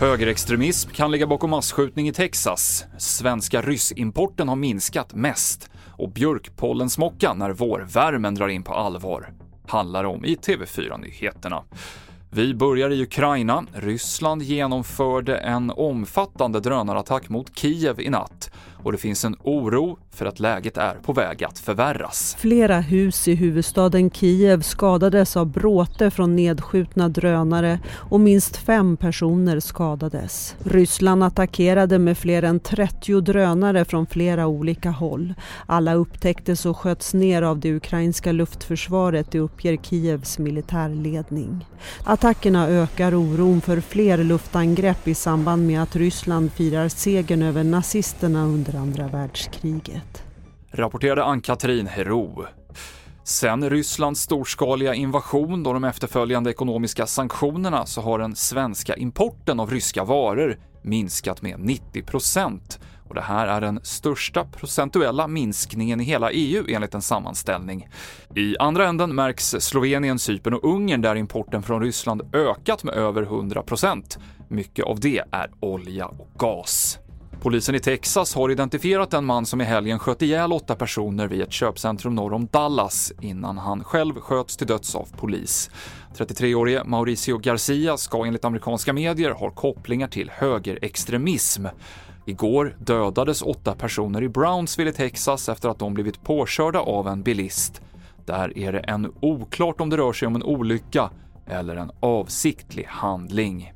Högerextremism kan ligga bakom massskjutning i Texas. Svenska ryssimporten har minskat mest. Och björkpollensmocka när vårvärmen drar in på allvar. Handlar om i TV4-nyheterna. Vi börjar i Ukraina. Ryssland genomförde en omfattande drönarattack mot Kiev i natt och det finns en oro för att läget är på väg att förvärras. Flera hus i huvudstaden Kiev skadades av bråte från nedskjutna drönare och minst fem personer skadades. Ryssland attackerade med fler än 30 drönare från flera olika håll. Alla upptäcktes och sköts ner av det ukrainska luftförsvaret, det uppger Kievs militärledning. Attackerna ökar oron för fler luftangrepp i samband med att Ryssland firar segern över nazisterna under under andra världskriget. Rapporterade Ann-Katrin Hero. Sen Rysslands storskaliga invasion och de efterföljande ekonomiska sanktionerna så har den svenska importen av ryska varor minskat med 90 och det här är den största procentuella minskningen i hela EU enligt en sammanställning. I andra änden märks Slovenien, Cypern och Ungern där importen från Ryssland ökat med över 100% Mycket av det är olja och gas. Polisen i Texas har identifierat en man som i helgen sköt ihjäl åtta personer vid ett köpcentrum norr om Dallas innan han själv sköts till döds av polis. 33-årige Mauricio Garcia ska enligt amerikanska medier ha kopplingar till högerextremism. Igår dödades åtta personer i Brownsville i Texas efter att de blivit påkörda av en bilist. Där är det ännu oklart om det rör sig om en olycka eller en avsiktlig handling.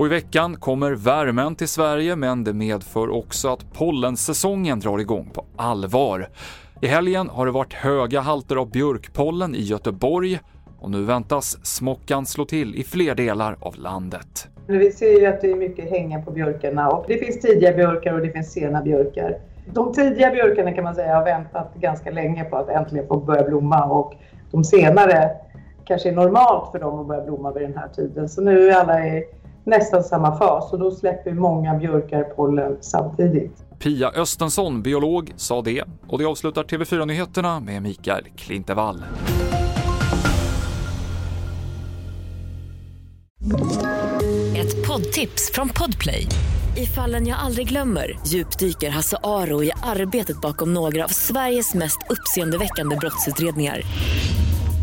Och i veckan kommer värmen till Sverige, men det medför också att pollensäsongen drar igång på allvar. I helgen har det varit höga halter av björkpollen i Göteborg och nu väntas smockan slå till i fler delar av landet. Vi ser ju att det är mycket hänga på björkarna och det finns tidiga björkar och det finns sena björkar. De tidiga björkarna kan man säga har väntat ganska länge på att äntligen få börja blomma och de senare kanske är normalt för dem att börja blomma vid den här tiden. Så nu är alla i nästan samma fas och då släpper många björkar pollen samtidigt. Pia Östensson, biolog, sa det och det avslutar TV4-nyheterna med Mikael Klintevall. Ett poddtips från Podplay. I fallen jag aldrig glömmer djupdyker Hasse Aro i arbetet bakom några av Sveriges mest uppseendeväckande brottsutredningar